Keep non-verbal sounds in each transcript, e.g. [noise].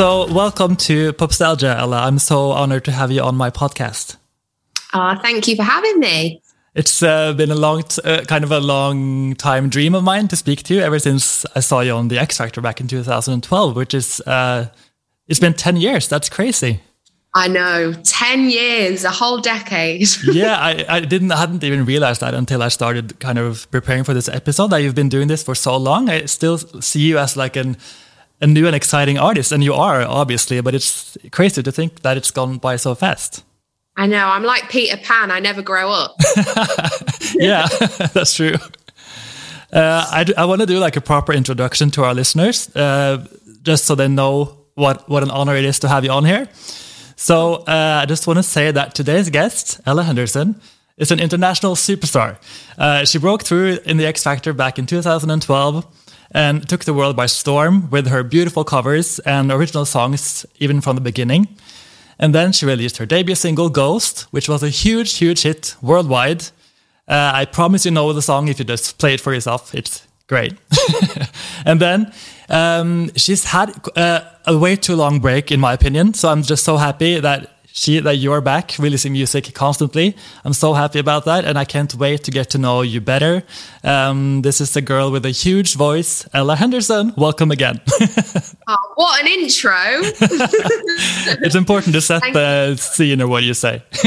So, welcome to Popstalgia, Ella. I'm so honored to have you on my podcast. Oh, thank you for having me. It's uh, been a long, uh, kind of a long time dream of mine to speak to you ever since I saw you on the X Factor back in 2012, which is, uh, it's been 10 years. That's crazy. I know, 10 years, a whole decade. [laughs] yeah, I, I didn't, I hadn't even realized that until I started kind of preparing for this episode that you've been doing this for so long. I still see you as like an, a new and exciting artist, and you are obviously, but it's crazy to think that it's gone by so fast. I know. I'm like Peter Pan. I never grow up. [laughs] yeah, [laughs] that's true. Uh, I, I want to do like a proper introduction to our listeners, uh, just so they know what, what an honor it is to have you on here. So uh, I just want to say that today's guest, Ella Henderson, is an international superstar. Uh, she broke through in the X Factor back in 2012 and took the world by storm with her beautiful covers and original songs, even from the beginning. And then she released her debut single, Ghost, which was a huge, huge hit worldwide. Uh, I promise you know the song if you just play it for yourself. It's great. [laughs] and then um, she's had uh, a way too long break, in my opinion. So I'm just so happy that she that you're back releasing music constantly. I'm so happy about that, and I can't wait to get to know you better. Um, this is the girl with a huge voice, Ella Henderson. Welcome again. [laughs] oh, what an intro! [laughs] it's important to set Thank the scene or what you say. [laughs]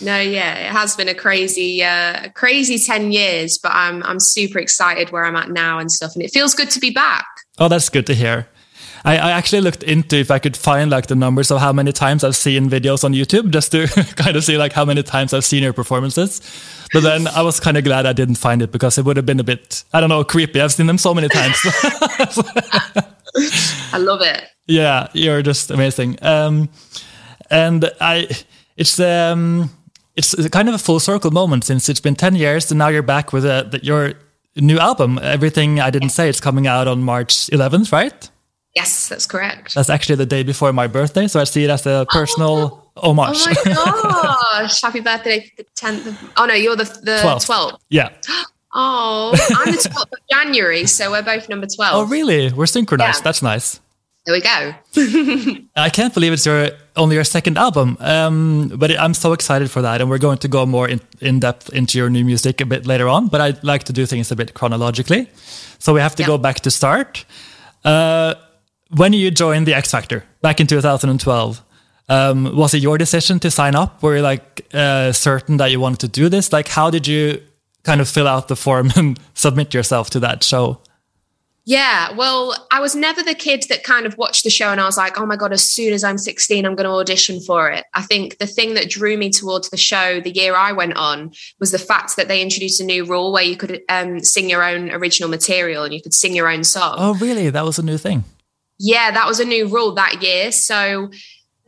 no, yeah, it has been a crazy, uh, crazy ten years, but I'm I'm super excited where I'm at now and stuff, and it feels good to be back. Oh, that's good to hear. I, I, actually looked into if I could find like the numbers of how many times I've seen videos on YouTube just to [laughs] kind of see like how many times I've seen your performances. But then I was kind of glad I didn't find it because it would have been a bit, I don't know, creepy. I've seen them so many times. [laughs] I love it. Yeah, you're just amazing. Um, and I, it's, um, it's kind of a full circle moment since it's been 10 years and now you're back with a, your new album. Everything I didn't say, it's coming out on March 11th, right? Yes, that's correct. That's actually the day before my birthday, so I see it as a personal oh, homage. Oh my [laughs] gosh! Happy birthday, the tenth. Oh no, you're the the twelfth. Yeah. [gasps] Oh, I'm the twelfth of January, so we're both number twelve. Oh really? We're synchronized. Yeah. That's nice. There we go. [laughs] I can't believe it's your only your second album, um, but I'm so excited for that, and we're going to go more in, in depth into your new music a bit later on. But I'd like to do things a bit chronologically, so we have to go back to start. Uh, when you joined the X Factor back in 2012, um, was it your decision to sign up? Were you like uh, certain that you wanted to do this? Like, how did you kind of fill out the form [laughs] and submit yourself to that show? Yeah, well, I was never the kid that kind of watched the show and I was like, oh my God, as soon as I'm 16, I'm going to audition for it. I think the thing that drew me towards the show the year I went on was the fact that they introduced a new rule where you could um, sing your own original material and you could sing your own song. Oh, really? That was a new thing yeah, that was a new rule that year. So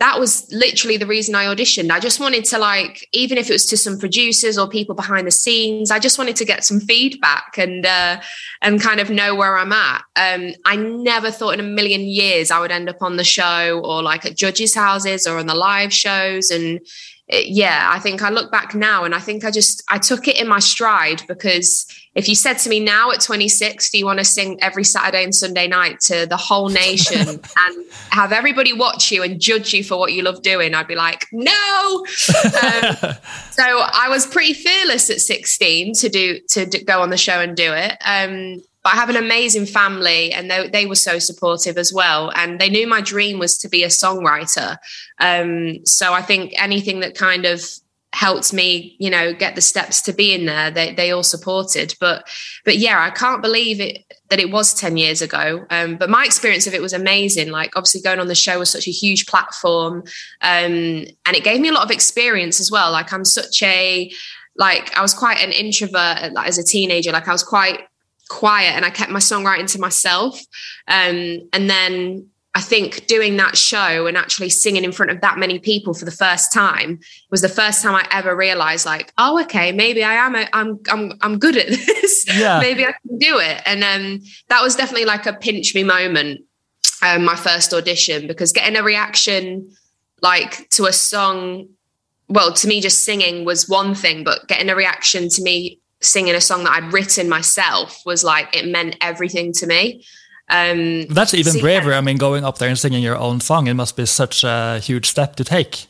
that was literally the reason I auditioned. I just wanted to like, even if it was to some producers or people behind the scenes, I just wanted to get some feedback and uh, and kind of know where I'm at. Um, I never thought in a million years I would end up on the show or like at judges' houses or on the live shows. And it, yeah, I think I look back now and I think I just I took it in my stride because if you said to me now at 26, do you want to sing every Saturday and Sunday night to the whole nation [laughs] and have everybody watch you and judge you for what you love doing? I'd be like, no. um, [laughs] so I was pretty fearless at 16 to do to do, go on the show and do it. Um, but I have an amazing family and they, they were so supportive as well. And they knew my dream was to be a songwriter. Um, so I think anything that kind of helped me you know get the steps to be in there. They, they all supported. But but yeah i can't believe it that it was 10 years ago. Um, but my experience of it was amazing. Like obviously going on the show was such a huge platform um, and it gave me a lot of experience as well. Like i'm such a like i was quite an introvert like, as a teenager. Like i was quite quiet and i kept my songwriting to myself. Um, and then I think doing that show and actually singing in front of that many people for the first time was the first time I ever realized like, oh, okay, maybe I am, a, I'm, I'm, I'm good at [laughs] this. Yeah. maybe I can do it. And um, that was definitely like a pinch me moment um, my first audition because getting a reaction like to a song, well, to me, just singing was one thing, but getting a reaction to me singing a song that I'd written myself was like it meant everything to me. Um, That's even so, braver. Yeah. I mean, going up there and singing your own song, it must be such a huge step to take.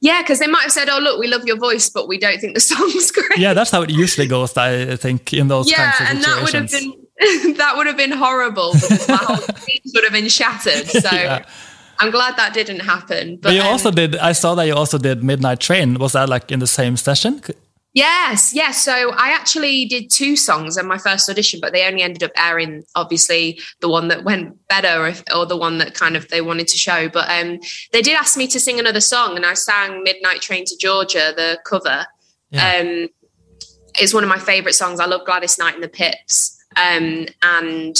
Yeah, because they might have said, "Oh, look, we love your voice, but we don't think the [laughs] song's great." Yeah, that's how it usually goes. I think in those yeah, kinds of and that would have been [laughs] that would have been horrible because my whole [laughs] team would have been shattered. So. Yeah. I'm glad that didn't happen. But, but you um, also did. I saw that you also did Midnight Train. Was that like in the same session? Yes, yes. So I actually did two songs in my first audition, but they only ended up airing obviously the one that went better or, or the one that kind of they wanted to show. But um, they did ask me to sing another song, and I sang "Midnight Train to Georgia," the cover. Yeah. Um, it's one of my favorite songs. I love Gladys Knight and the Pips, um, and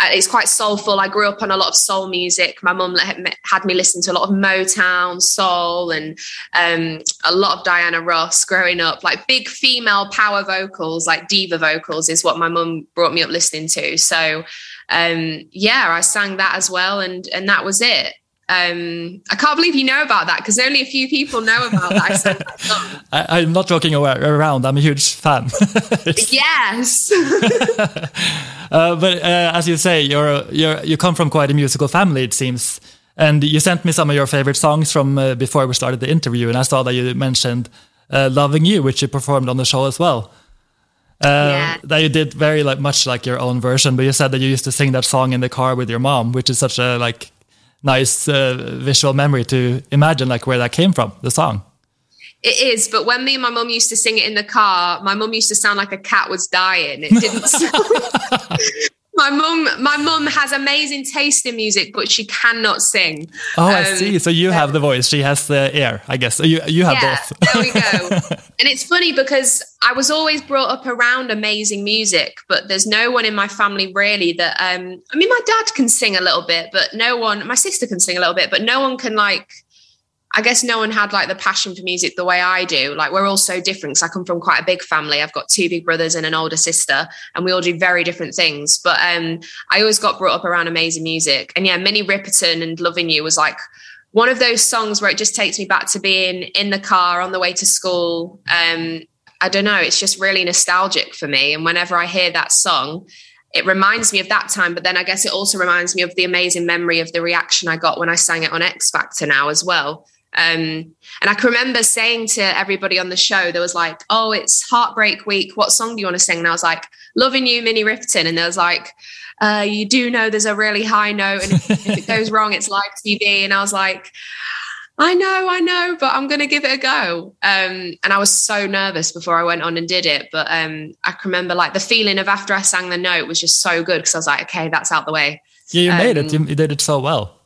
it's quite soulful. I grew up on a lot of soul music. My mum had me listen to a lot of Motown, soul, and um, a lot of Diana Ross growing up. Like big female power vocals, like diva vocals, is what my mum brought me up listening to. So, um, yeah, I sang that as well, and and that was it. Um, I can't believe you know about that because only a few people know about that. I am [laughs] not joking around. I'm a huge fan. [laughs] yes. [laughs] uh, but uh, as you say, you're, you're you come from quite a musical family, it seems. And you sent me some of your favorite songs from uh, before we started the interview, and I saw that you mentioned uh, "Loving You," which you performed on the show as well. Uh, yeah. That you did very like much like your own version, but you said that you used to sing that song in the car with your mom, which is such a like nice uh, visual memory to imagine like where that came from, the song. It is, but when me and my mum used to sing it in the car, my mum used to sound like a cat was dying. It didn't [laughs] sound my mum my mum has amazing taste in music but she cannot sing. Oh um, i see. So you have the voice. She has the ear i guess. You you have yeah, both. there we go. [laughs] And it's funny because i was always brought up around amazing music but there's no one in my family really that um i mean my dad can sing a little bit but no one my sister can sing a little bit but no one can like I guess no one had like the passion for music the way I do. Like we're all so different because I come from quite a big family. I've got two big brothers and an older sister, and we all do very different things. But um, I always got brought up around amazing music. And yeah, Minnie Riperton and Loving You was like one of those songs where it just takes me back to being in the car on the way to school. Um, I don't know, it's just really nostalgic for me. And whenever I hear that song, it reminds me of that time, but then I guess it also reminds me of the amazing memory of the reaction I got when I sang it on X Factor now as well. Um, and I can remember saying to everybody on the show, there was like, oh, it's Heartbreak Week. What song do you want to sing? And I was like, Loving You, Minnie Riperton. And there was like, uh, you do know there's a really high note. And if, if it goes wrong, it's live TV. And I was like, I know, I know, but I'm going to give it a go. Um, and I was so nervous before I went on and did it. But um, I can remember like the feeling of after I sang the note was just so good because I was like, okay, that's out the way. Yeah, you um, made it. You, you did it so well.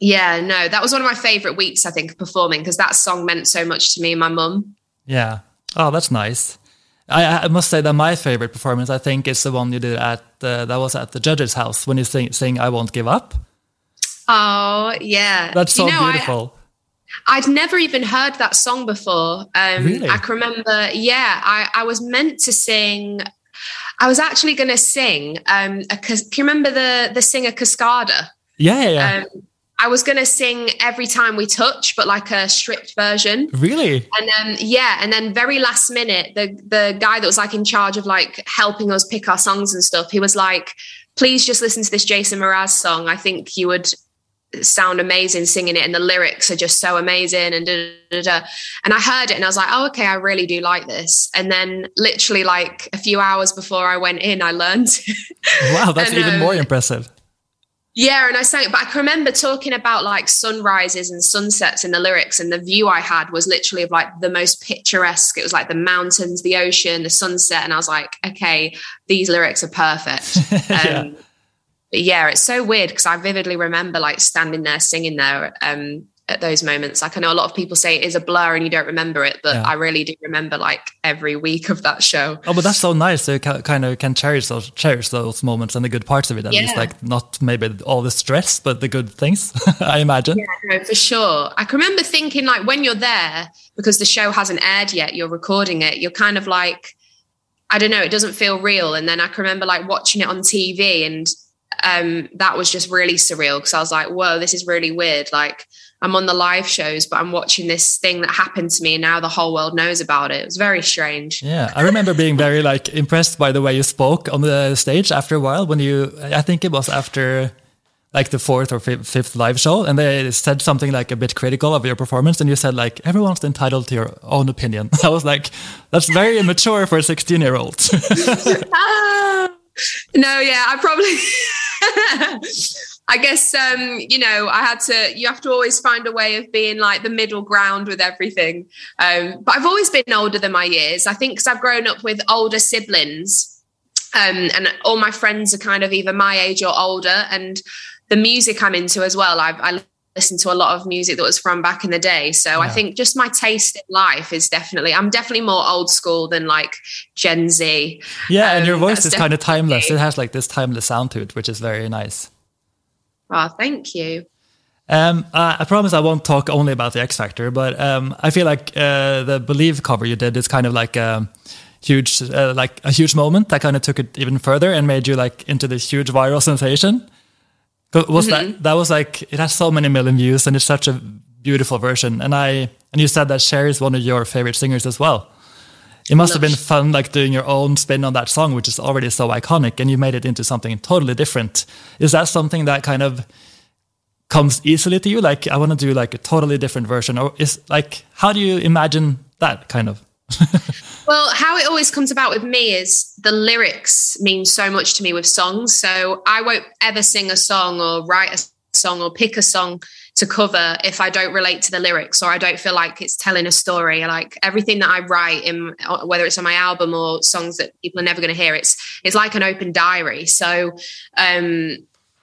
Yeah, no, that was one of my favorite weeks, I think, performing because that song meant so much to me and my mum. Yeah. Oh, that's nice. I, I, must say that my favorite performance, I think, is the one you did at the, that was at the judge's house when you sing, sing "I Won't Give Up." Oh yeah, that's so you know, beautiful. I, would never even heard that song before. Um, really? I can remember. Yeah, I, I was meant to sing. I was actually going to sing. Um, a, can you remember the the singer Cascada? Yeah, yeah. yeah. Um, I was going to sing every time we touch, but like a stripped version. Really? And then yeah, and then very last minute, the the guy that was like in charge of like helping us pick our songs and stuff, he was like, "Please just listen to this Jason Mraz song. I think you would." sound amazing singing it and the lyrics are just so amazing and da, da, da. and I heard it and I was like oh okay I really do like this and then literally like a few hours before I went in I learned wow that's [laughs] and, even um, more impressive yeah, and I sang, but I can remember talking about like sunrises and sunsets in the lyrics, and the view I had was literally of like the most picturesque. It was like the mountains, the ocean, the sunset, and I was like, okay, these lyrics are perfect. [laughs] yeah. Um, but yeah, it's so weird because I vividly remember like standing there singing there, um, at those moments. Like I know a lot of people say it is a blur and you don't remember it, but yeah. I really do remember like every week of that show. Oh, but that's so nice. So you kind of can cherish those cherish those moments and the good parts of it. At yeah. least, like not maybe all the stress, but the good things. [laughs] I imagine. Yeah, no, for sure. I can remember thinking like when you're there because the show hasn't aired yet, you're recording it. You're kind of like. I don't know, it doesn't feel real. And then I can remember like watching it on TV and um, that was just really surreal because I was like, whoa, this is really weird. Like I'm on the live shows, but I'm watching this thing that happened to me, and now the whole world knows about it. It was very strange. Yeah, I remember being very like impressed by the way you spoke on the stage after a while. When you, I think it was after like the fourth or fifth live show, and they said something like a bit critical of your performance, and you said like everyone's entitled to your own opinion. [laughs] I was like, that's very immature for a 16 year old. ah, [laughs] [laughs] no, yeah, I probably. I guess um, you know I had to. You have to always find a way of being like the middle ground with everything. Um, but I've always been older than my years. I think because I've grown up with older siblings, um, and all my friends are kind of either my age or older. And the music I'm into as well. I've, I listen to a lot of music that was from back in the day. So yeah. I think just my taste in life is definitely, I'm definitely more old school than like Gen Z. Yeah, um, and your voice is kind of timeless. It has like this timeless sound to it, which is very nice. Oh, thank you. Um, uh, I promise I won't talk only about the X Factor, but um, I feel like uh, the Believe cover you did is kind of like a huge, uh, like a huge moment that kind of took it even further and made you like into this huge viral sensation. Was mm -hmm. that mm-hmm. that was like it has so many million views and it's such a beautiful version. And I and you said that Cher is one of your favorite singers as well. It must have been fun, like doing your own spin on that song, which is already so iconic, and you made it into something totally different. Is that something that kind of comes easily to you? Like, I want to do like a totally different version, or is like, how do you imagine that kind of? [laughs] well, how it always comes about with me is the lyrics mean so much to me with songs. So I won't ever sing a song or write a song or pick a song to cover if I don't relate to the lyrics or I don't feel like it's telling a story. Like everything that I write in whether it's on my album or songs that people are never going to hear, it's it's like an open diary. So um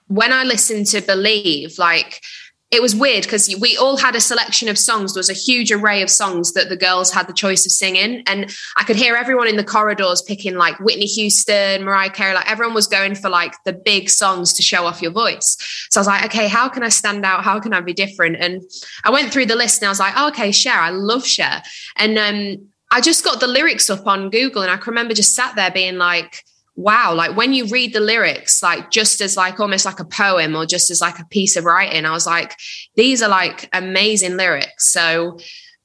when I listen to Believe, like it was weird because we all had a selection of songs. There was a huge array of songs that the girls had the choice of singing. And I could hear everyone in the corridors picking like Whitney Houston, Mariah Carey, like everyone was going for like the big songs to show off your voice. So I was like, okay, how can I stand out? How can I be different? And I went through the list and I was like, oh, okay, Cher, I love Cher. And um, I just got the lyrics up on Google and I can remember just sat there being like, wow like when you read the lyrics like just as like almost like a poem or just as like a piece of writing i was like these are like amazing lyrics. So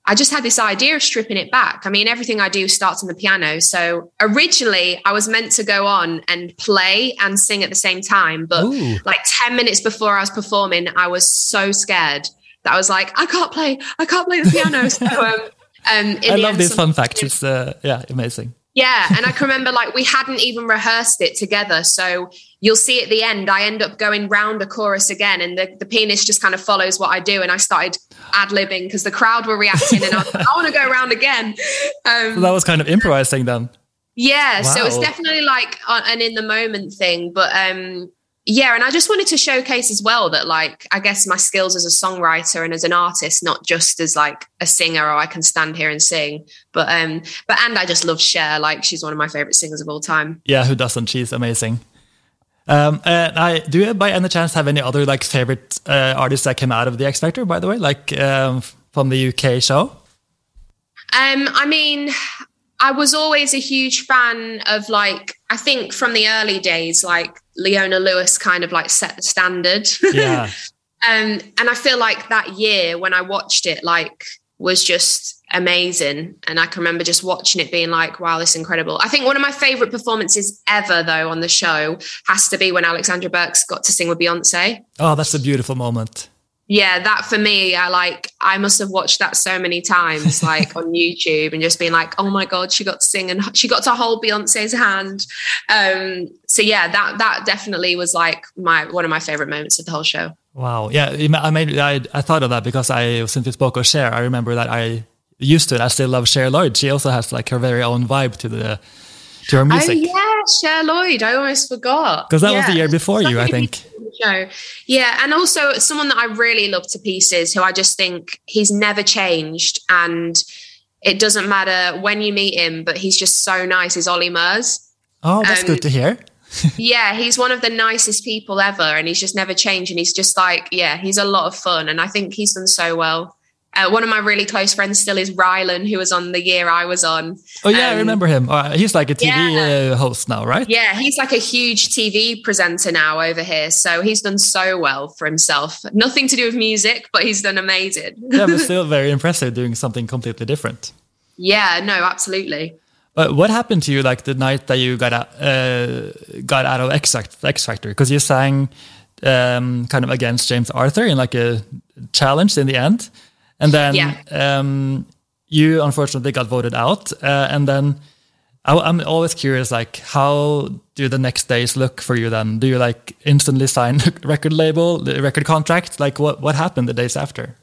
i just had this idea of stripping it back. I mean everything i do starts on the piano. So originally i was meant to go on and play and sing at the same time but Ooh. like 10 minutes before i was performing i was so scared that i was like i can't play. I can't play the piano. [laughs] So um, um i love these fun facts it's uh, yeah amazing yeah. And I can remember like we hadn't even rehearsed it together. So you'll see at the end, I end up going round a chorus again and the, the pianist just kind of follows what I do. And I started ad libbing because the crowd were reacting and I, like, I want to go around again. Um, so that was kind of improvising then. Yeah. Wow. So it's definitely like an in the moment thing. But um, yeah and i just wanted to showcase as well that like i guess my skills as a songwriter and as an artist not just as like a singer or i can stand here and sing but um but and i just love Cher like she's one of my favorite singers of all time. Yeah who doesn't? She's amazing. Um and i do you by any chance have any other like favorite uh, artists that came out of the x factor by the way? Like um from the uk show? Um i mean I was always a huge fan of like I think from the early days, like Leona Lewis kind of like set the standard. [laughs] Yeah. um, and I feel like that year when I watched it, like was just amazing. And I can remember just watching it being like, wow, this is incredible. I think one of my favorite performances ever though on the show has to be when Alexandra Burks got to sing with Beyonce. Oh, that's a beautiful moment yeah that for me i like i must have watched that so many times like [laughs] on youtube and just being like oh my god she got to sing and she got to hold beyonce's hand. Um so yeah that that definitely was like my one of my favorite moments of the whole show. Wow. Yeah i made i, I thought of that because i since we spoke of Cher i remember that i used to and i still love Cher Lloyd. She also has like her very own vibe to the to her music. Oh yeah, Cher Lloyd. I almost forgot because that yeah. was the year before you, I think. Show. Yeah, and also someone that I really love to pieces, who I just think he's never changed, and it doesn't matter when you meet him, but he's just so nice. Is Olly Murs? Oh, that's um, good to hear. [laughs] yeah, he's one of the nicest people ever, and he's just never changed. And he's just like, yeah, he's a lot of fun, and I think he's done so well Uh, one of my really close friends still is Rylan, who was on the year I was on. Oh yeah, um, I remember him. Uh, he's like a TV yeah. uh, host now, right? Yeah, he's like a huge TV presenter now over here. So he's done so well for himself. Nothing to do with music, but he's done amazing. yeah, but [laughs] still very impressive doing something completely different. Yeah, no, absolutely. But what happened to you like the night that you got out, uh, got out of X, X Factor? Because you sang um, kind of against James Arthur in like a challenge in the end. And then yeah. um, you unfortunately got voted out. Uh, and then I, am always curious, like, how do the next days look for you then? Do you like instantly sign [laughs] record label, the record contract? Like, what, what happened the days after?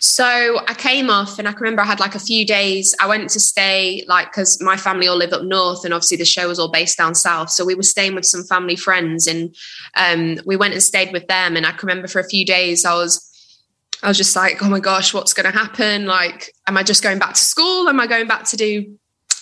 So I came off, and I can remember I had like a few days. I went to stay, like, because my family all live up north, and obviously the show was all based down south. So we were staying with some family friends, and um, we went and stayed with them. And I can remember for a few days, I was I was just like, oh my gosh, what's going to happen? Like, am I just going back to school? Am I going back to do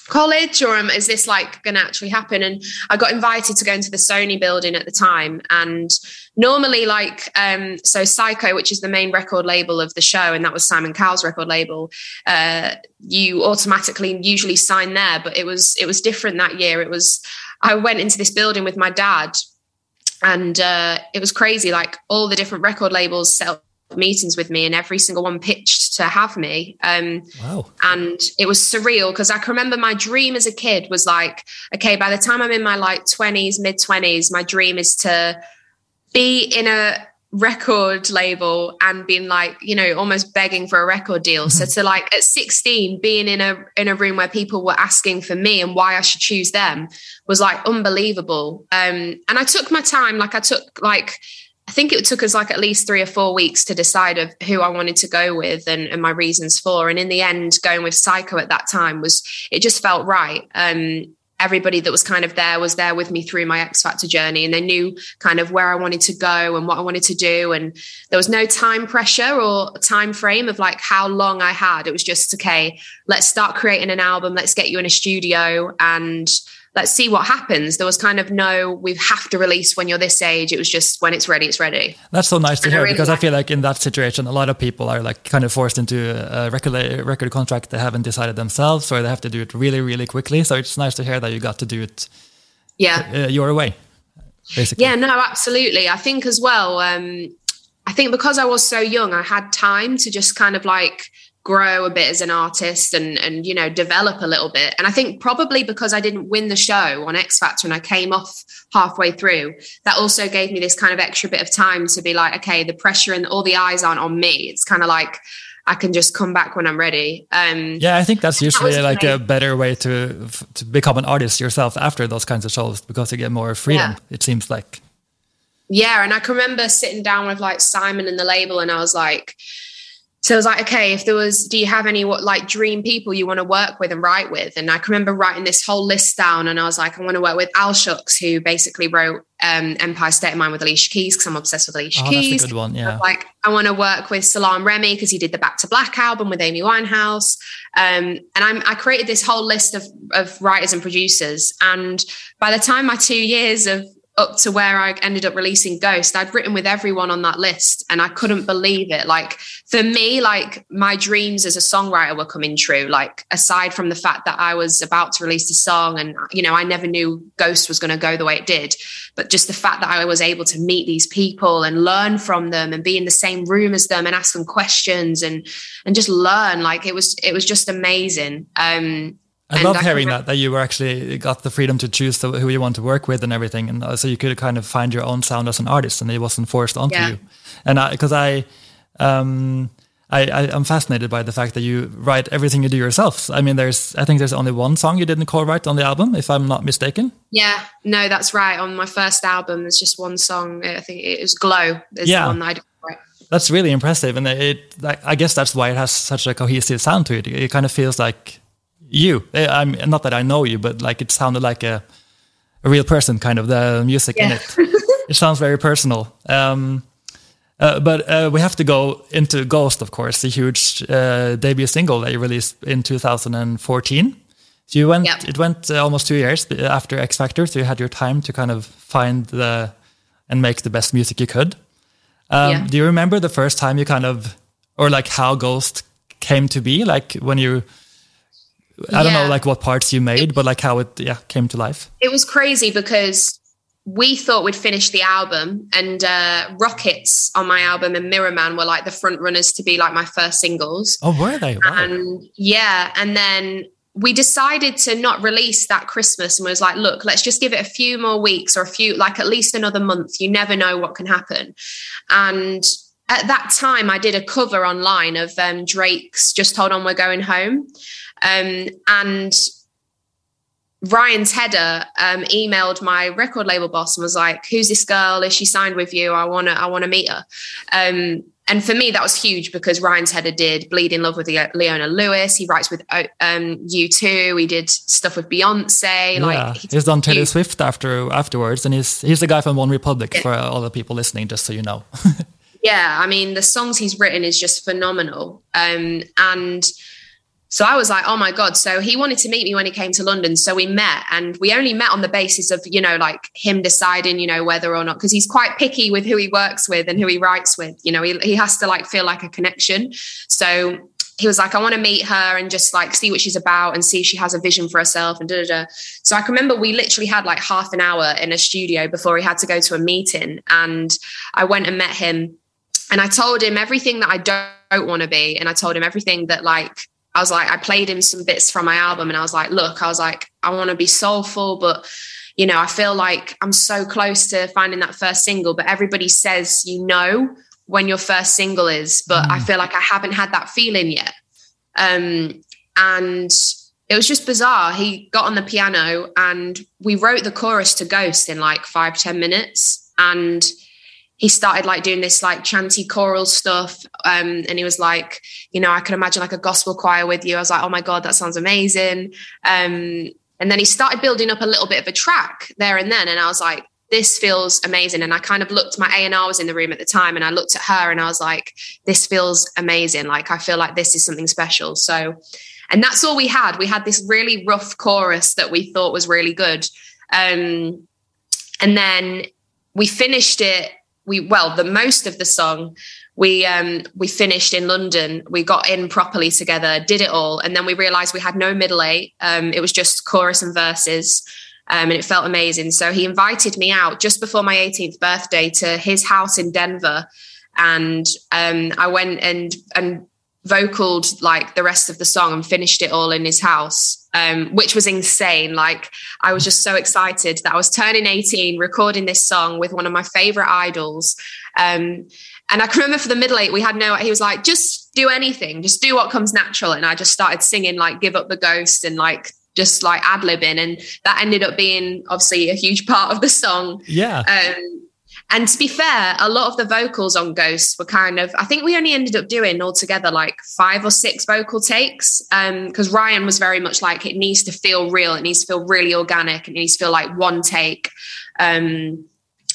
college? Or is this like going to actually happen? And i got invited to go into the sony building at the time. And normally like um so Syco which is the main record label of the show and that was simon cowell's record label uh you automatically usually sign there. But it was it was different that year. It was i went into this building with my dad and uh it was crazy. Like all the different record labels sell meetings with me and every single one pitched to have me. Um, wow. and it was surreal because i can remember my dream as a kid was like okay by the time i'm in my like 20s mid 20s my dream is to be in a record label and being like you know almost begging for a record deal. So to like at 16 being in a in a room where people were asking for me and why i should choose them was like unbelievable. Um and i took my time. Like i took like I think it took us like at least three or four weeks to decide of who I wanted to go with and, and, my reasons for. And in the end, going with Syco at that time was it just felt right. Um, everybody that was kind of there was there with me through my X Factor journey, and they knew kind of where I wanted to go and what I wanted to do. And there was no time pressure or time frame of like how long I had. It was just okay. Let's start creating an album. Let's get you in a studio and let's see what happens. There was kind of no, we have to release when you're this age. It was just when it's ready, it's ready. That's so nice to and hear I really because like I feel like in that situation, a lot of people are like kind of forced into a record, record contract they haven't decided themselves or they have to do it really, really quickly. So it's nice to hear that you got to do it yeah. Uh, your way, basically. Yeah, no, absolutely. I think as well, um, I think because I was so young, I had time to just kind of like, grow a bit as an artist and and you know develop a little bit and i think probably because i didn't win the show on x factor and i came off halfway through that also gave me this kind of extra bit of time to be like okay the pressure and all the eyes aren't on me it's kind of like I can just come back when I'm ready. Um, yeah, I think that's usually that like a better way to to become an artist yourself after those kinds of shows because you get more freedom. Yeah. It seems like. Yeah, and I can remember sitting down with like Simon and the label, and I was like, so I was like, okay, if there was, do you have any what like dream people you want to work with and write with? And I can remember writing this whole list down, and I was like, I want to work with Al Shux, who basically wrote um, Empire State of Mind with Alicia Keys because I'm obsessed with Alicia oh, Keys. That's a good one, yeah. like, I want to work with Salam Remi because he did the Back to Black album with Amy Winehouse. Um, and I'm, I created this whole list of, of writers and producers. And by the time my two years of up to where I ended up releasing Ghost, I'd written with everyone on that list and I couldn't believe it. Like for me, like my dreams as a songwriter were coming true. Like aside from the fact that I was about to release the song and, you know, I never knew Ghost was going to go the way it did, but just the fact that I was able to meet these people and learn from them and be in the same room as them and ask them questions and, and just learn, like it was, it was just amazing. Um, I and love hearing that that you were actually got the freedom to choose the, who you want to work with and everything, and uh, so you could kind of find your own sound as an artist, and it wasn't forced onto yeah. you. And because I, I, um, I, I, am fascinated by the fact that you write everything you do yourself. I mean, there's I think there's only one song you didn't co-write on the album, if I'm not mistaken. Yeah, no, that's right. On my first album, there's just one song. I think it was "Glow." Is yeah. the one I write. That's really impressive, and it. I guess that's why it has such a cohesive sound to it. It kind of feels like you. Eh, I'm not that I know you, but like it sounded like a a real person, kind of the music yeah. in it. it sounds very personal. Um, uh, but uh, we have to go into Ghost, of course, the huge uh, debut single that you released in 2014. So you went, yep. it went uh, almost two years after X Factor, so you had your time to kind of find the and make the best music you could. Um, yeah. Do you remember the first time you kind of or like how Ghost came to be? Like when you, I don't know, like what parts you made, but like how it yeah came to life. It was crazy because we thought we'd finish the album and uh, rockets on my album and mirror man were like the front runners to be like my first singles. Oh were they? Wow. and yeah and then we decided to not release that christmas and was like look let's just give it a few more weeks or a few like at least another month. You never know what can happen. And at that time i did a cover online of um, drake's just hold on we're going home um, and Ryan Tedder um, emailed my record label boss and was like, "Who's this girl? Is she signed with you? I wanna, I wanna meet her." Um, and for me, that was huge because Ryan Tedder did "Bleeding Love with Leona Lewis." He writes with uh, um, U2. He did stuff with Beyonce. Yeah, like he's done Taylor Swift after afterwards, and he's he's the guy from One Republic yeah. for all the people listening, just so you know. [laughs] yeah, I mean, the songs he's written is just phenomenal, um, and so I was like, oh my God. So he wanted to meet me when he came to London. So we met and we only met on the basis of, you know, like him deciding, you know, whether or not, because he's quite picky with who he works with and who he writes with. You know, he, he has to like feel like a connection. So he was like, I want to meet her and just like see what she's about and see if she has a vision for herself and da da da. So I can remember we literally had like half an hour in a studio before he had to go to a meeting. And I went and met him and I told him everything that I don't, don't want to be. And I told him everything that like I was like, I played him some bits from my album and I was like, look, I was like, I want to be soulful, but you know, I feel like I'm so close to finding that first single, but everybody says you know when your first single is, but mm. I feel like I haven't had that feeling yet. Um, and it was just bizarre. He got on the piano and we wrote the chorus to Ghost in like five ten minutes. And he started like doing this like chanty choral stuff. Um, and he was like, you know, I could imagine like a gospel choir with you. I was like, oh my God, that sounds amazing. Um, and then he started building up a little bit of a track there and then. And I was like, this feels amazing. And I kind of looked, my A&R was in the room at the time and I looked at her and I was like, this feels amazing. Like, I feel like this is something special. So, and that's all we had. We had this really rough chorus that we thought was really good. Um, and then we finished it we well the most of the song we um we finished in london. We got in properly together did it all and then we realized we had no middle eight. Um it was just chorus and verses um, and it felt amazing. So he invited me out just before my 18th birthday to his house in denver. And um i went and and vocaled like the rest of the song and finished it all in his house um, which was insane. Like i was just so excited that i was turning 18 recording this song with one of my favorite idols. Um, and i can remember for the middle eight we had no he was like just do anything just do what comes natural. And i just started singing like give up the ghost and like just like ad libbing and that ended up being obviously a huge part of the song. Yeah. Um, and to be fair, a lot of the vocals on Ghosts were kind of, I think we only ended up doing altogether like five or six vocal takes. Because um, Ryan was very much like, it needs to feel real, it needs to feel really organic, it needs to feel like one take. Um,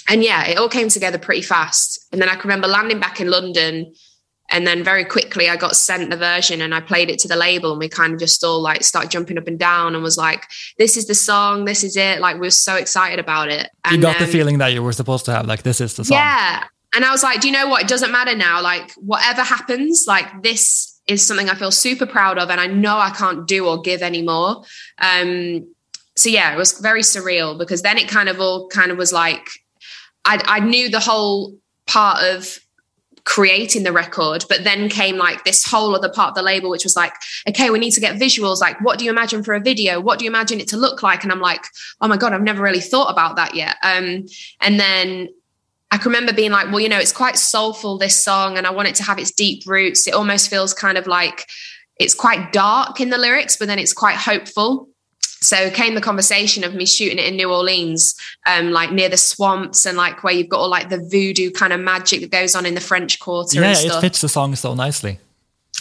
and yeah, it all came together pretty fast. And then I can remember landing back in London and then very quickly I got sent the version and I played it to the label and we kind of just all like start jumping up and down and was like, this is the song, this is it. Like we were so excited about it. And you got the feeling that you were supposed to have, like this is the song. Yeah. And I was like, do you know what? It doesn't matter now. Like whatever happens, like this is something I feel super proud of and I know I can't do or give anymore. Um, so yeah, it was very surreal because then it kind of all kind of was like, I, I knew the whole part of creating the record but then came like this whole other part of the label which was like okay we need to get visuals. Like what do you imagine for a video? What do you imagine it to look like? And i'm like oh my god i've never really thought about that yet. Um, and then I can remember being like, well, you know, it's quite soulful, this song, and I want it to have its deep roots. It almost feels kind of like it's quite dark in the lyrics, but then it's quite hopeful so came the conversation of me shooting it in New Orleans, um, like near the swamps and like where you've got all like the voodoo kind of magic that goes on in the French Quarter. Yeah, it fits the song so nicely.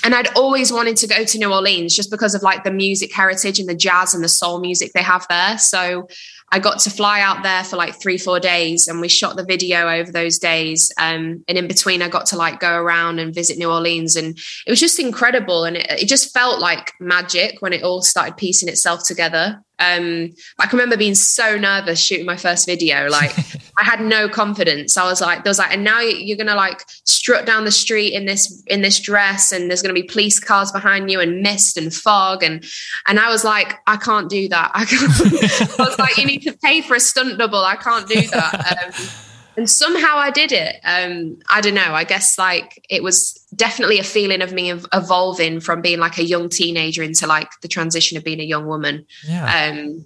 And I'd always wanted to go to New Orleans just because of like the music heritage and the jazz and the soul music they have there. So I got to fly out there for like three, four days and we shot the video over those days. Um, and in between, I got to like go around and visit New Orleans. And it was just incredible. And it, it just felt like magic when it all started piecing itself together. Um, I can remember being so nervous shooting my first video. Like, [laughs] I had no confidence. I was like, there was like, and now you're gonna like strut down the street in this in this dress, and there's gonna be police cars behind you, and mist and fog, and and I was like, I can't do that. [laughs] I, can't. I was like, you need to pay for a stunt double. I can't do that. Um, and somehow I did it. Um, I don't know. I guess like it was definitely a feeling of me evolving from being like a young teenager into like the transition of being a young woman. Yeah. Um,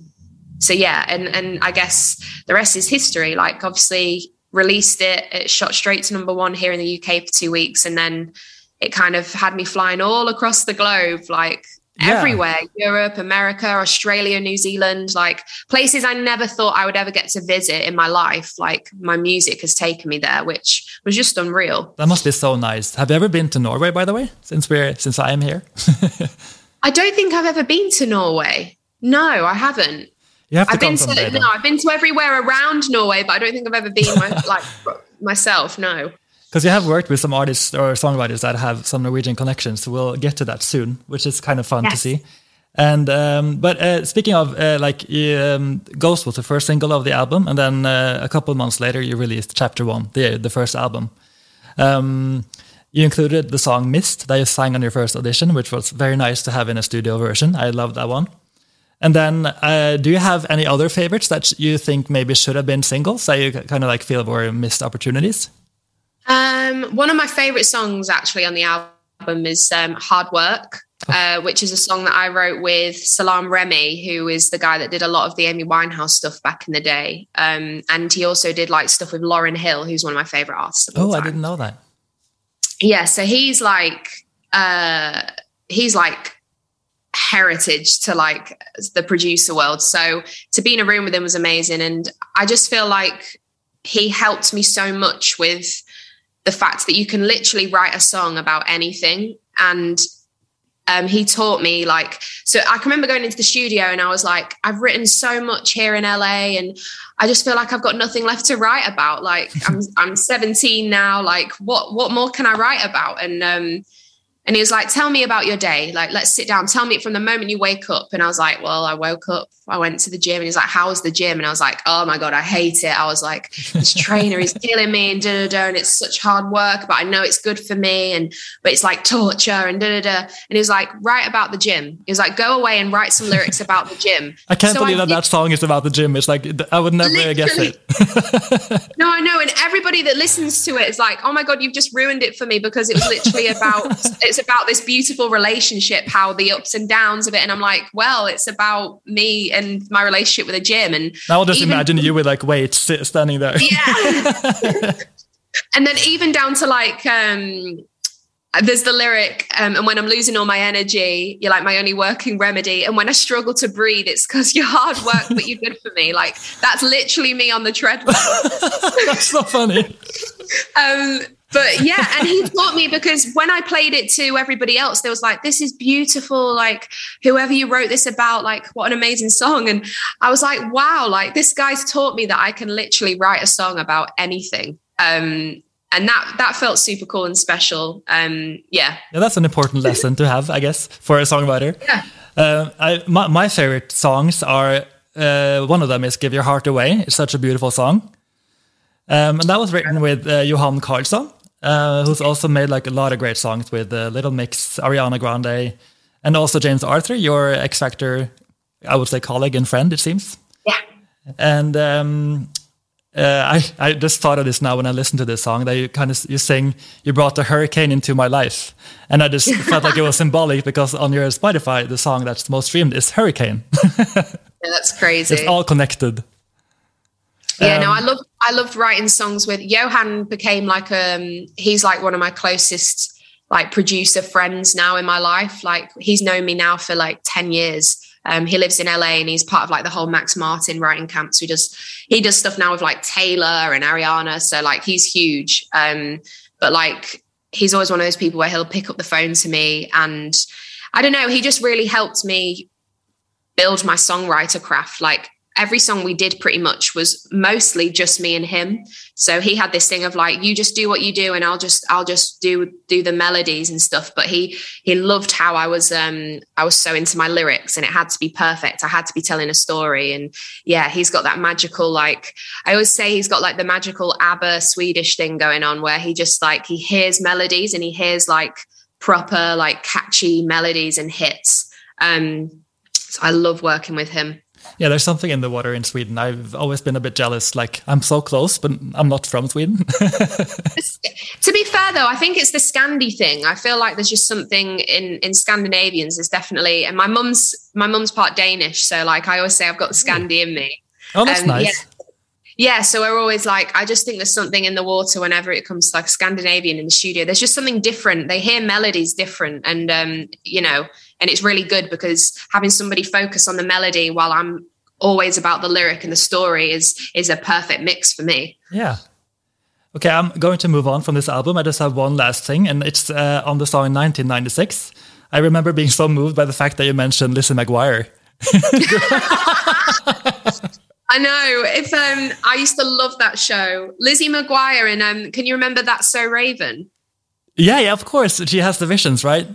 so yeah, and and I guess the rest is history. Like obviously released it, it shot straight to number one here in the UK for two weeks, and then it kind of had me flying all across the globe, like yeah. everywhere Europe, America, Australia, New Zealand, like places I never thought I would ever get to visit in my life. Like my music has taken me there, which was just unreal. That must be so nice. Have you ever been to Norway, by the way, since we're since I am here? [laughs] I don't think I've ever been to Norway. No, I haven't. You have to I've been to, no, I've been to everywhere around Norway, but I don't think I've ever been my, like [laughs] myself. No. Because you have worked with some artists or songwriters that have some Norwegian connections. We'll get to that soon, which is kind of fun yes. to see. And um, but uh, speaking of uh, like um, Ghost was the first single of the album, and then uh, a couple months later you released Chapter One, the the first album. Um, you included the song "Missed" that you sang on your first audition, which was very nice to have in a studio version. I love that one. And then, uh, do you have any other favorites that you think maybe should have been singles that you kind of like feel were missed opportunities? Um, one of my favorite songs actually on the album is um, Hard Work. Oh. Uh, which is a song that I wrote with Salam Remi, who is the guy that did a lot of the Amy Winehouse stuff back in the day. Um, and he also did like stuff with Lauryn Hill, who's one of my favorite artists. oh, I didn't know that. Yeah, so he's like, uh, he's like heritage to like the producer world. So to be in a room with him was amazing. And I just feel like he helped me so much with the fact that you can literally write a song about anything. And um, he taught me like, so I can remember going into the studio and I was like, I've written so much here in LA and I just feel like I've got nothing left to write about. Like I'm, [laughs] I'm 17 now. Like what, what more can I write about? And, um, and he was like, Tell me about your day. Like, let's sit down. Tell me from the moment you wake up. And I was like, Well, I woke up, I went to the gym. And he's like, How was the gym? And I was like, Oh my God, I hate it. I was like, This [laughs] trainer is killing me and da da da. And it's such hard work, but I know it's good for me. And, but it's like torture and da da da. And he was like, Write about the gym. He was like, Go away and write some lyrics about the gym. I can't so believe I that that song is about the gym. It's like, I would never Literally. guess it. [laughs] no, I know. And everybody that listens to it is like, Oh my God, you've just ruined it for me because it was literally about, [laughs] it's about this beautiful relationship, how the ups and downs of it. And I'm like, well, it's about me and my relationship with a gym. And I'll just even, imagine you with like weights standing there. Yeah. [laughs] and then even down to like, um, there's the lyric, um, and when I'm losing all my energy, you're like my only working remedy. And when I struggle to breathe, it's because you're hard work, but you're good for me. Like that's literally me on the treadmill. [laughs] that's not funny. [laughs] Um, but yeah, and he taught me because when I played it to everybody else, there was like, this is beautiful. Like, whoever you wrote this about, like, what an amazing song. And I was like, wow, like, this guy's taught me that I can literally write a song about anything. Um, and that that felt super cool and special. Um, yeah. Yeah, that's an important lesson to have, I guess, for a songwriter. Yeah. Uh, I, my, my favorite songs are uh, one of them is "Give Your Heart Away." It's such a beautiful song, um, and that was written with uh, Johan Carlsson uh, who's also made like a lot of great songs with uh, Little Mix, Ariana Grande, and also James Arthur, your X Factor, I would say colleague and friend, it seems. Yeah. And um, uh, I I just thought of this now when I listened to this song that you kind of you sing you brought the hurricane into my life, and I just [laughs] felt like it was symbolic because on your Spotify the song that's most streamed is Hurricane. [laughs] yeah, that's crazy. It's all connected. Yeah, um, no, I love I loved writing songs with Johan. Became like um, he's like one of my closest like producer friends now in my life. Like he's known me now for like ten years. Um, he lives in LA and he's part of like the whole Max Martin writing camp. So he does he does stuff now with like Taylor and Ariana. So like he's huge. Um, but like he's always one of those people where he'll pick up the phone to me and I don't know, he just really helped me build my songwriter craft. Like every song we did pretty much was mostly just me and him. So he had this thing of like, you just do what you do, and I'll just I'll just do do the melodies and stuff. But he he loved how I was um I was so into my lyrics, and it had to be perfect. I had to be telling a story, and yeah, he's got that magical like I always say he's got like the magical ABBA Swedish thing going on where he just like he hears melodies and he hears like proper like catchy melodies and hits. Um, so I love working with him. Yeah, there's something in the water in Sweden. I've always been a bit jealous. Like I'm so close, but I'm not from Sweden. [laughs] to be fair, though, I think it's the Scandi thing. I feel like there's just something in in Scandinavians. Is definitely, and my mum's my mum's part Danish, so like I always say, I've got the Scandi in me. Oh, that's um, nice. Yeah yeah, so we're always like, I just think there's something in the water whenever it comes to like Scandinavian in the studio. There's just something different. They hear melodies different, and um, you know, and it's really good because having somebody focus on the melody while I'm always about the lyric and the story is is a perfect mix for me. Yeah. Okay, I'm going to move on from this album. I just have one last thing, and it's uh, on the song 1996. I remember being so moved by the fact that you mentioned Lizzie McGuire. [laughs] I know. If um, I used to love that show, Lizzie McGuire, and um, can you remember that So Raven? Yeah, yeah, of course. She has the visions, right?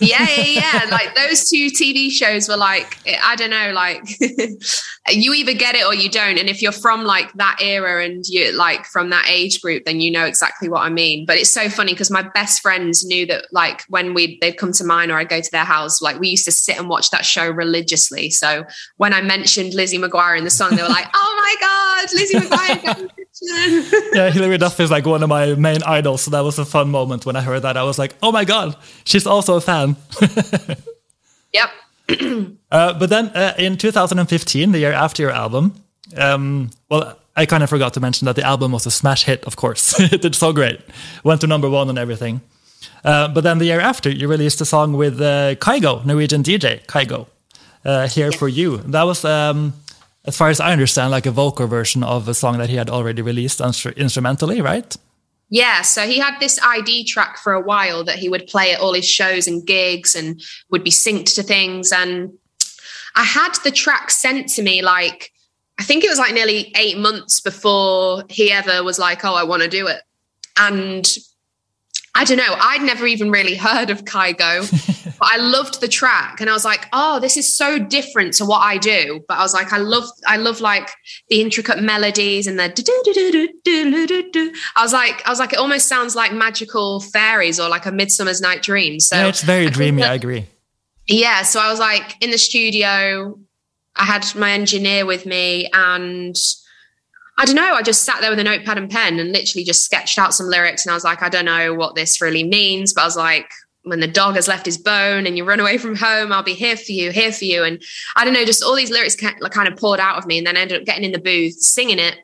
yeah, yeah, yeah. Like [laughs] those two TV shows were like, I don't know, like [laughs] you either get it or you don't. And if you're from like that era and you're like from that age group, then you know exactly what I mean. But it's so funny because my best friends knew that like when we they'd come to mine or I'd go to their house, like we used to sit and watch that show religiously. So when I mentioned Lizzie McGuire in the song, they were like, "Oh my god, Lizzie McGuire!" [laughs] yeah, Hilary Duff is like one of my main idols. So that was a fun moment when I heard that. I was like, "Oh my god, she's also a fan." [laughs] yep. [clears throat] uh, but then uh, in 2015, the year after your album, um, well, I kind of forgot to mention that the album was a smash hit, of course. [laughs] it did so great. Went to number one and everything. Uh, but then the year after, you released a song with uh, Kygo, Norwegian DJ Kygo, uh, Here for You. That was, um, as far as I understand, like a vocal version of a song that he had already released instrumentally, right? Yeah, so he had this ID track for a while that he would play at all his shows and gigs and would be synced to things. And I had the track sent to me like, I think it was like nearly eight months before he ever was like, oh, I want to do it. And I don't know. I'd never even really heard of Kygo, [laughs] but I loved the track, and I was like, "Oh, this is so different to what I do." But I was like, "I love, I love like the intricate melodies and the." I was like, I was like, it almost sounds like magical fairies or like a Midsummer's Night Dream. So yeah, it's very dreamy. I agree. Yeah, so I was like in the studio. I had my engineer with me, and I don't know. I just sat there with a notepad and pen and literally just sketched out some lyrics. And I was like, I don't know what this really means, but I was like, when the dog has left his bone and you run away from home, I'll be here for you, here for you. And I don't know, just all these lyrics kind of poured out of me and then ended up getting in the booth, singing it,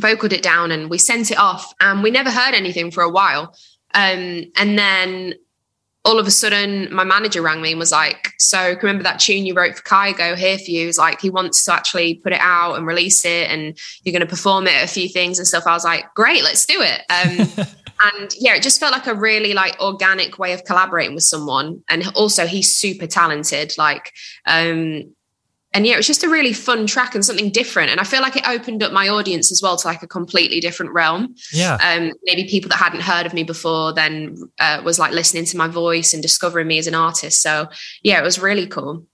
vocaled it down, and we sent it off. And we never heard anything for a while. Um, and then all of a sudden my manager rang me and was like, So remember that tune you wrote for Kygo here for you? He's like, he wants to actually put it out and release it and you're going to perform it at a few things and stuff. I was like, Great, let's do it. Um, [laughs] and yeah, it just felt like a really like organic way of collaborating with someone. And also he's super talented. Like, um, and yeah, it was just a really fun track and something different. And I feel like it opened up my audience as well to like a completely different realm. Yeah. Um, maybe people that hadn't heard of me before then uh, was like listening to my voice and discovering me as an artist. So yeah, it was really cool.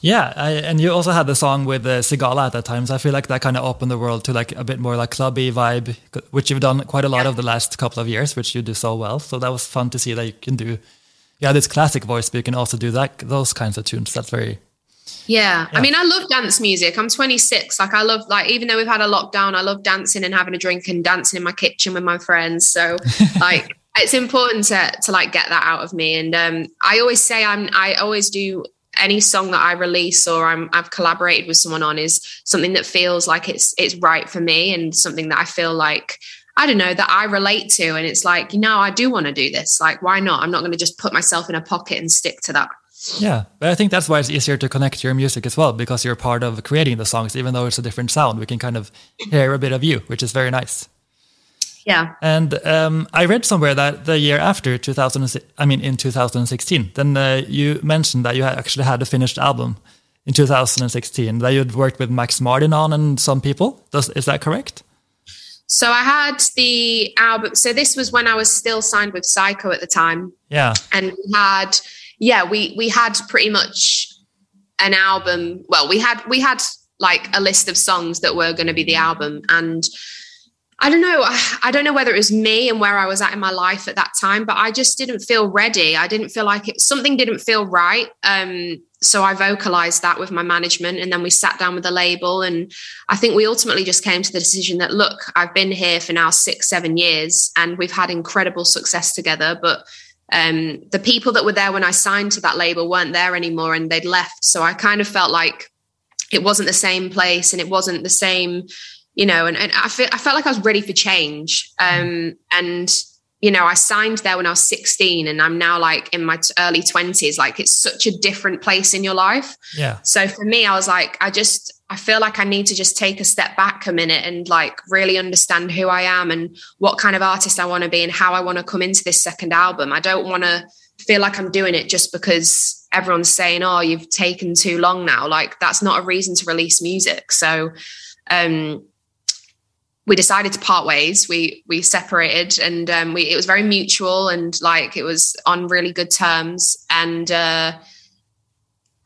Yeah, I, and you also had the song with uh, Sigala at that time, so I feel like that kind of opened the world to like a bit more like clubby vibe, which you've done quite a lot yeah. of the last couple of years, which you do so well. So that was fun to see that you can do, yeah, this classic voice, but you can also do that those kinds of tunes. That's very yeah. yeah. I mean, I love dance music. I'm 26. Like, I love, like, even though we've had a lockdown, I love dancing and having a drink and dancing in my kitchen with my friends. So, [laughs] like, it's important to, to like get that out of me. And um, I always say, I'm, I always do any song that I release or I'm, I've collaborated with someone on is something that feels like it's, it's right for me and something that I feel like I don't know, that I relate to. And it's like, you know, I do want to do this. Like, why not? I'm not going to just put myself in a pocket and stick to that. Yeah, but I think that's why it's easier to connect your music as well because you're part of creating the songs, even though it's a different sound. We can kind of hear a bit of you, which is very nice. Yeah. And um, I read somewhere that the year after 2000, I mean, in 2016, then uh, you mentioned that you actually had a finished album in 2016 that you'd worked with Max Martin on and some people. Does, is that correct? So I had the album. So this was when I was still signed with Syco at the time. Yeah. And we had, yeah, we we had pretty much an album. Well, we had we had like a list of songs that were going to be the album, and I don't know. [sighs] I don't know whether it was me and where I was at in my life at that time, but I just didn't feel ready. I didn't feel like it. Something didn't feel right. Um, so I vocalized that with my management and then we sat down with the label. And I think we ultimately just came to the decision that, look, I've been here for now six, seven years and we've had incredible success together. But um, the people that were there when I signed to that label weren't there anymore and they'd left. So I kind of felt like it wasn't the same place and it wasn't the same, you know, and, and I, feel, I felt like I was ready for change. Um, and you know, I signed there when I was 16 and I'm now like in my early 20s. Like it's such a different place in your life. Yeah. So for me, I was like, I just, I feel like I need to just take a step back a minute and like really understand who I am and what kind of artist I want to be and how I want to come into this second album. I don't want to feel like I'm doing it just because everyone's saying, oh, you've taken too long now. Like that's not a reason to release music. So, um, we decided to part ways. We we separated, and um, we it was very mutual and like it was on really good terms. And uh,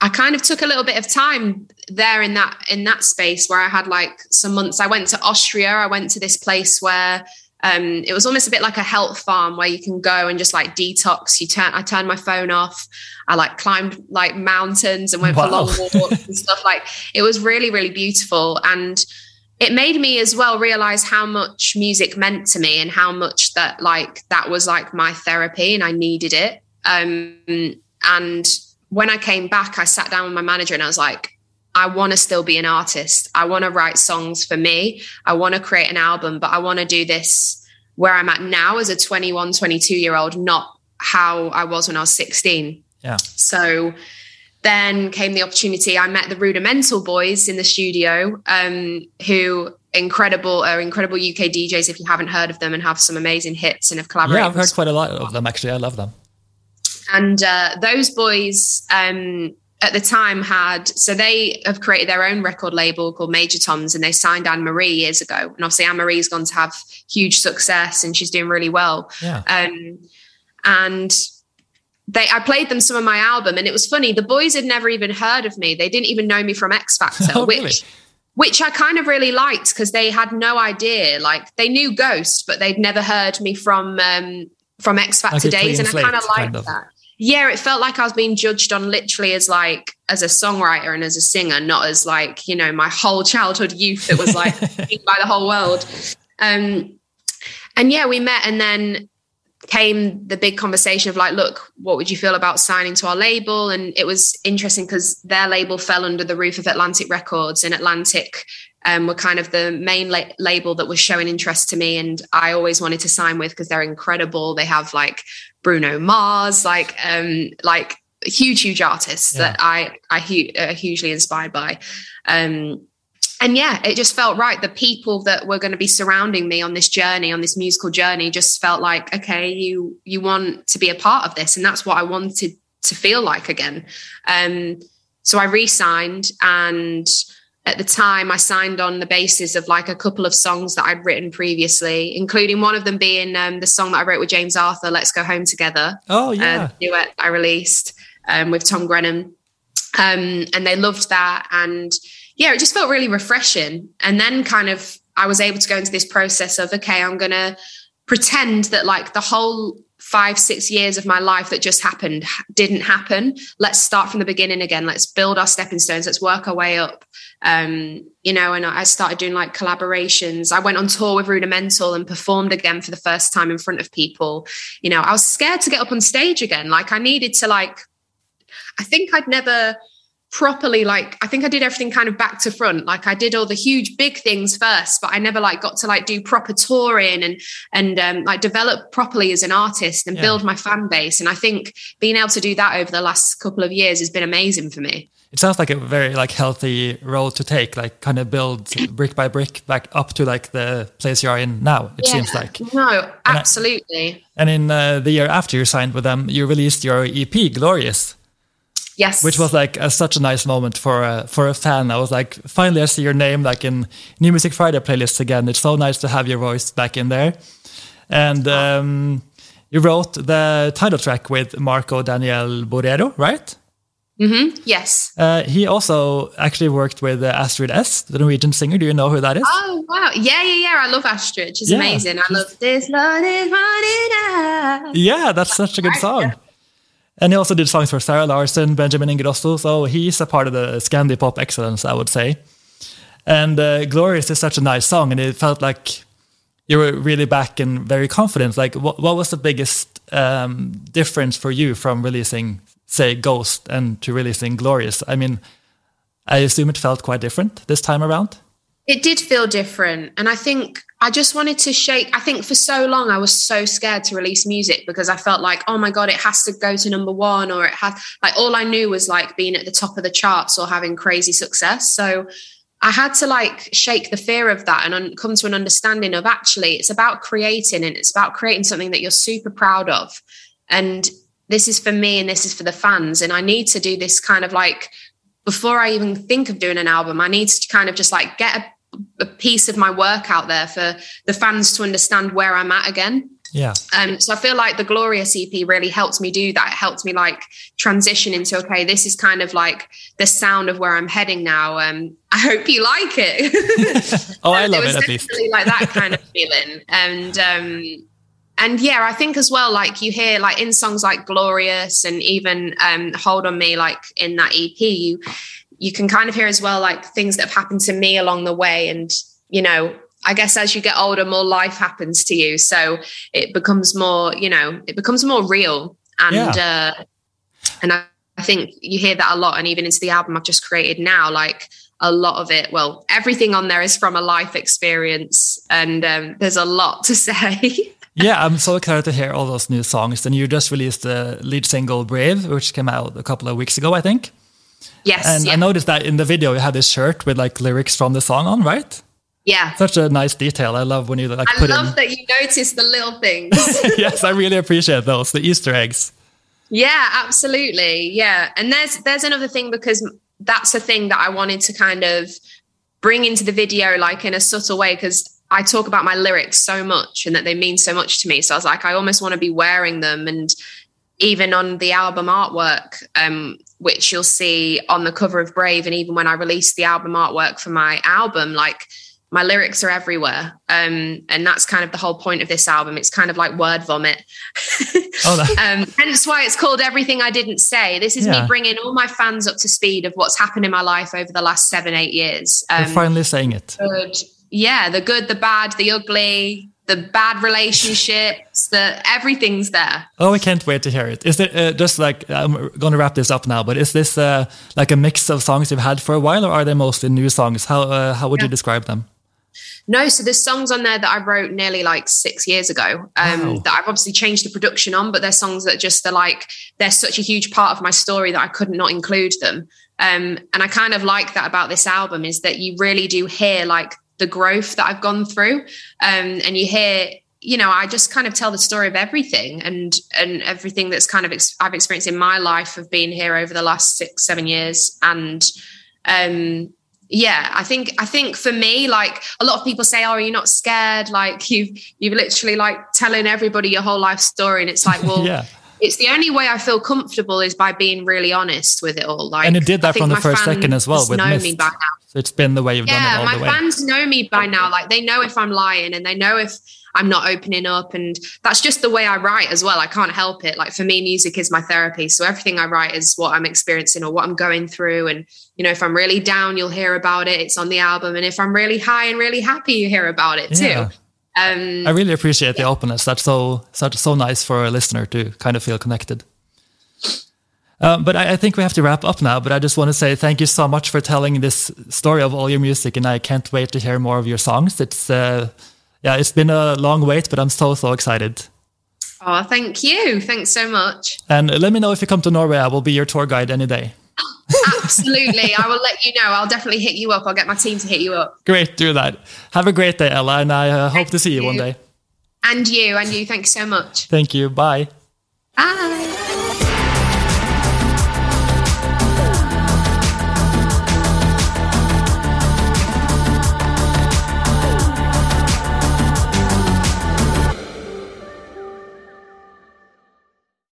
I kind of took a little bit of time there in that in that space where I had like some months. I went to Austria. I went to this place where um, it was almost a bit like a health farm where you can go and just like detox. You turn, I turned my phone off. I like climbed like mountains and went wow. for long walks and stuff. Like it was really, really beautiful. And it made me as well realize how much music meant to me and how much that like that was like my therapy and I needed it. Um, and when I came back, I sat down with my manager and I was like, I want to still be an artist. I want to write songs for me. I want to create an album, but I want to do this where I'm at now as a 21, 22 year old, not how I was when I was 16. Yeah. So then came the opportunity. I met the Rudimental Boys in the studio, um, who incredible are incredible UK DJs. If you haven't heard of them, and have some amazing hits and have collaborated. Yeah, I've heard quite a lot of them. Actually, I love them. And uh, those boys um, at the time had so they have created their own record label called Major Tom's, and they signed Anne Marie years ago. And obviously, Anne Marie's gone to have huge success, and she's doing really well. Yeah. Um, and they I played them some of my album and it was funny. The boys had never even heard of me. They didn't even know me from X Factor, [laughs] oh, which really? which I kind of really liked because they had no idea. Like they knew Ghost, but they'd never heard me from um from X Factor like days. And I kind of liked that. Yeah, it felt like I was being judged on literally as like as a songwriter and as a singer, not as like, you know, my whole childhood youth that was like [laughs] by the whole world. Um and yeah, we met and then came the big conversation of like, look, what would you feel about signing to our label? And it was interesting because their label fell under the roof of Atlantic Records, and Atlantic um, were kind of the main la- label that was showing interest to me. And I always wanted to sign with because they're incredible. They have like Bruno Mars, like um, like huge, huge artists yeah. that I I hu- are hugely inspired by. Um, and yeah, it just felt right. The people that were going to be surrounding me on this journey, on this musical journey, just felt like, okay, you you want to be a part of this, and that's what I wanted to feel like again. Um, so I re-signed, and at the time, I signed on the basis of like a couple of songs that I'd written previously, including one of them being um, the song that I wrote with James Arthur, "Let's Go Home Together." Oh yeah, uh, duet I released um, with Tom Grennan, um, and they loved that and yeah, it just felt really refreshing. And then kind of I was able to go into this process of, okay, I'm going to pretend that like the whole five, six years of my life that just happened didn't happen. Let's start from the beginning again. Let's build our stepping stones. Let's work our way up. Um, you know, and I started doing like collaborations. I went on tour with Rudimental and performed again for the first time in front of people. You know, I was scared to get up on stage again. Like I needed to like, I think I'd never properly like i think i did everything kind of back to front. Like i did all the huge big things first but i never like got to like do proper touring and and um, like develop properly as an artist and yeah. build my fan base. And i think being able to do that over the last couple of years has been amazing for me. It sounds like a very like healthy role to take like kind of build [clears throat] brick by brick back up to like the place you are in now it yeah. seems like. No absolutely and, I, and in uh, the year after you signed with them you released your ep glorious Yes. Which was like a, such a nice moment for a, for a fan. I was like, finally, I see your name like in New Music Friday playlists again. It's so nice to have your voice back in there. And um, you wrote the title track with Marco Daniel Borrero, right? Mm-hmm. Yes. Uh, he also actually worked with uh, Astrid S, the Norwegian singer. Do you know who that is? Oh wow! Yeah, yeah, yeah. I love Astrid. She's yeah. amazing. I love this love is running out. Yeah, that's such a good song. And he also did songs for Zara Larsson, Benjamin Ingrosso. So he's a part of the Scandi pop excellence, I would say. And uh, Glorious is such a nice song, and it felt like you were really back and very confident. Like, what, what was the biggest um, difference for you from releasing say Ghost and to releasing Glorious? I mean, I assume it felt quite different this time around. It did feel different. And I think I just wanted to shake. I think for so long I was so scared to release music because I felt like, oh my God, it has to go to number one or it has like all I knew was like being at the top of the charts or having crazy success. So I had to like shake the fear of that and come to an understanding of actually it's about creating and it's about creating something that you're super proud of. And this is for me and this is for the fans. And I need to do this kind of like before I even think of doing an album, I need to kind of just like get a, a piece of my work out there for the fans to understand where I'm at again. Yeah. Um, so I feel like the Glorious EP really helped me do that. It helped me like transition into okay, this is kind of like the sound of where I'm heading now. Um, I hope you like it. [laughs] oh, I [laughs] love it. it at least like that kind of feeling, and um, and yeah, I think as well, like you hear like in songs like Glorious and even um, Hold on Me, like in that EP, you you can kind of hear as well like things that have happened to me along the way. And, you know, I guess as you get older, more life happens to you. So it becomes more, you know, it becomes more real. And yeah. uh and I, I think you hear that a lot. And even into the album I've just created now, like a lot of it, well, everything on there is from a life experience. And um, there's a lot to [laughs] say. Yeah, I'm so excited to hear all those new songs. And you just released the lead single Brave, which came out a couple of weeks ago, I think. Yes. And yeah. I noticed that in the video you had this shirt with like lyrics from the song on, right? Yeah. Such a nice detail. I love when you like I put love in... that you notice the little things. [laughs] yes, I really appreciate those, the Easter eggs. Yeah, absolutely. Yeah. And there's there's another thing because that's a thing that I wanted to kind of bring into the video like in a subtle way because I talk about my lyrics so much and that they mean so much to me. So I was like, I almost want to be wearing them. And even on the album artwork, um, which you'll see on the cover of Brave, and even when I released the album artwork for my album, like my lyrics are everywhere. Um, and that's kind of the whole point of this album. It's kind of like word vomit. [laughs] oh, [laughs] um, hence why it's called Everything I Didn't Say. This is yeah. me bringing all my fans up to speed of what's happened in my life over the last seven, eight years. Um, You're finally saying it. Good, yeah, the good, the bad, the ugly, the bad relationships, the everything's there. Oh, I can't wait to hear it. Is it uh, just like I'm going to wrap this up now? But is this uh, like a mix of songs you've had for a while, or are they mostly new songs? How uh, how would yeah. you describe them? No, so there's songs on there that I wrote nearly like six years ago um, wow. that I've obviously changed the production on, but they're songs that just are like they're such a huge part of my story that I could not not include them. Um, and I kind of like that about this album is that you really do hear like the growth that I've gone through. Um, and you hear, you know, I just kind of tell the story of everything and and everything that's kind of ex- I've experienced in my life of being here over the last six, seven years. And um, yeah, I think I think for me, like a lot of people say, "Oh, are you not scared?" Like [laughs] you've you've literally like telling everybody your whole life story, and it's like, [laughs] well, yeah it's the only way I feel comfortable is by being really honest with it all. Like, and it did that from the first second as well. With know Missed. me by now. So it's been the way you've yeah, done it all my fans know me by now. Like they know if I'm lying, and they know if I'm not opening up, and that's just the way I write as well. I can't help it. Like for me, music is my therapy. So everything I write is what I'm experiencing or what I'm going through. And you know, if I'm really down, you'll hear about it. It's on the album, and if I'm really high and really happy, you hear about it yeah. too. Um, I really appreciate yeah. the openness. That's so such so nice for a listener to kind of feel connected. Um, but I, I, think we have to wrap up now. But I just want to say thank you so much for telling this story of all your music, and I can't wait to hear more of your songs. It's uh, yeah, it's been a long wait, but I'm so so excited. Oh, thank you! Thanks so much. And let me know if you come to Norway. I will be your tour guide any day. Absolutely, I will let you know. I'll definitely hit you up. I'll get my team to hit you up. Great, do that. Have a great day, Ella, and I uh, hope to see you, you one day. And you, and you. Thanks so much. Thank you. Bye. Bye.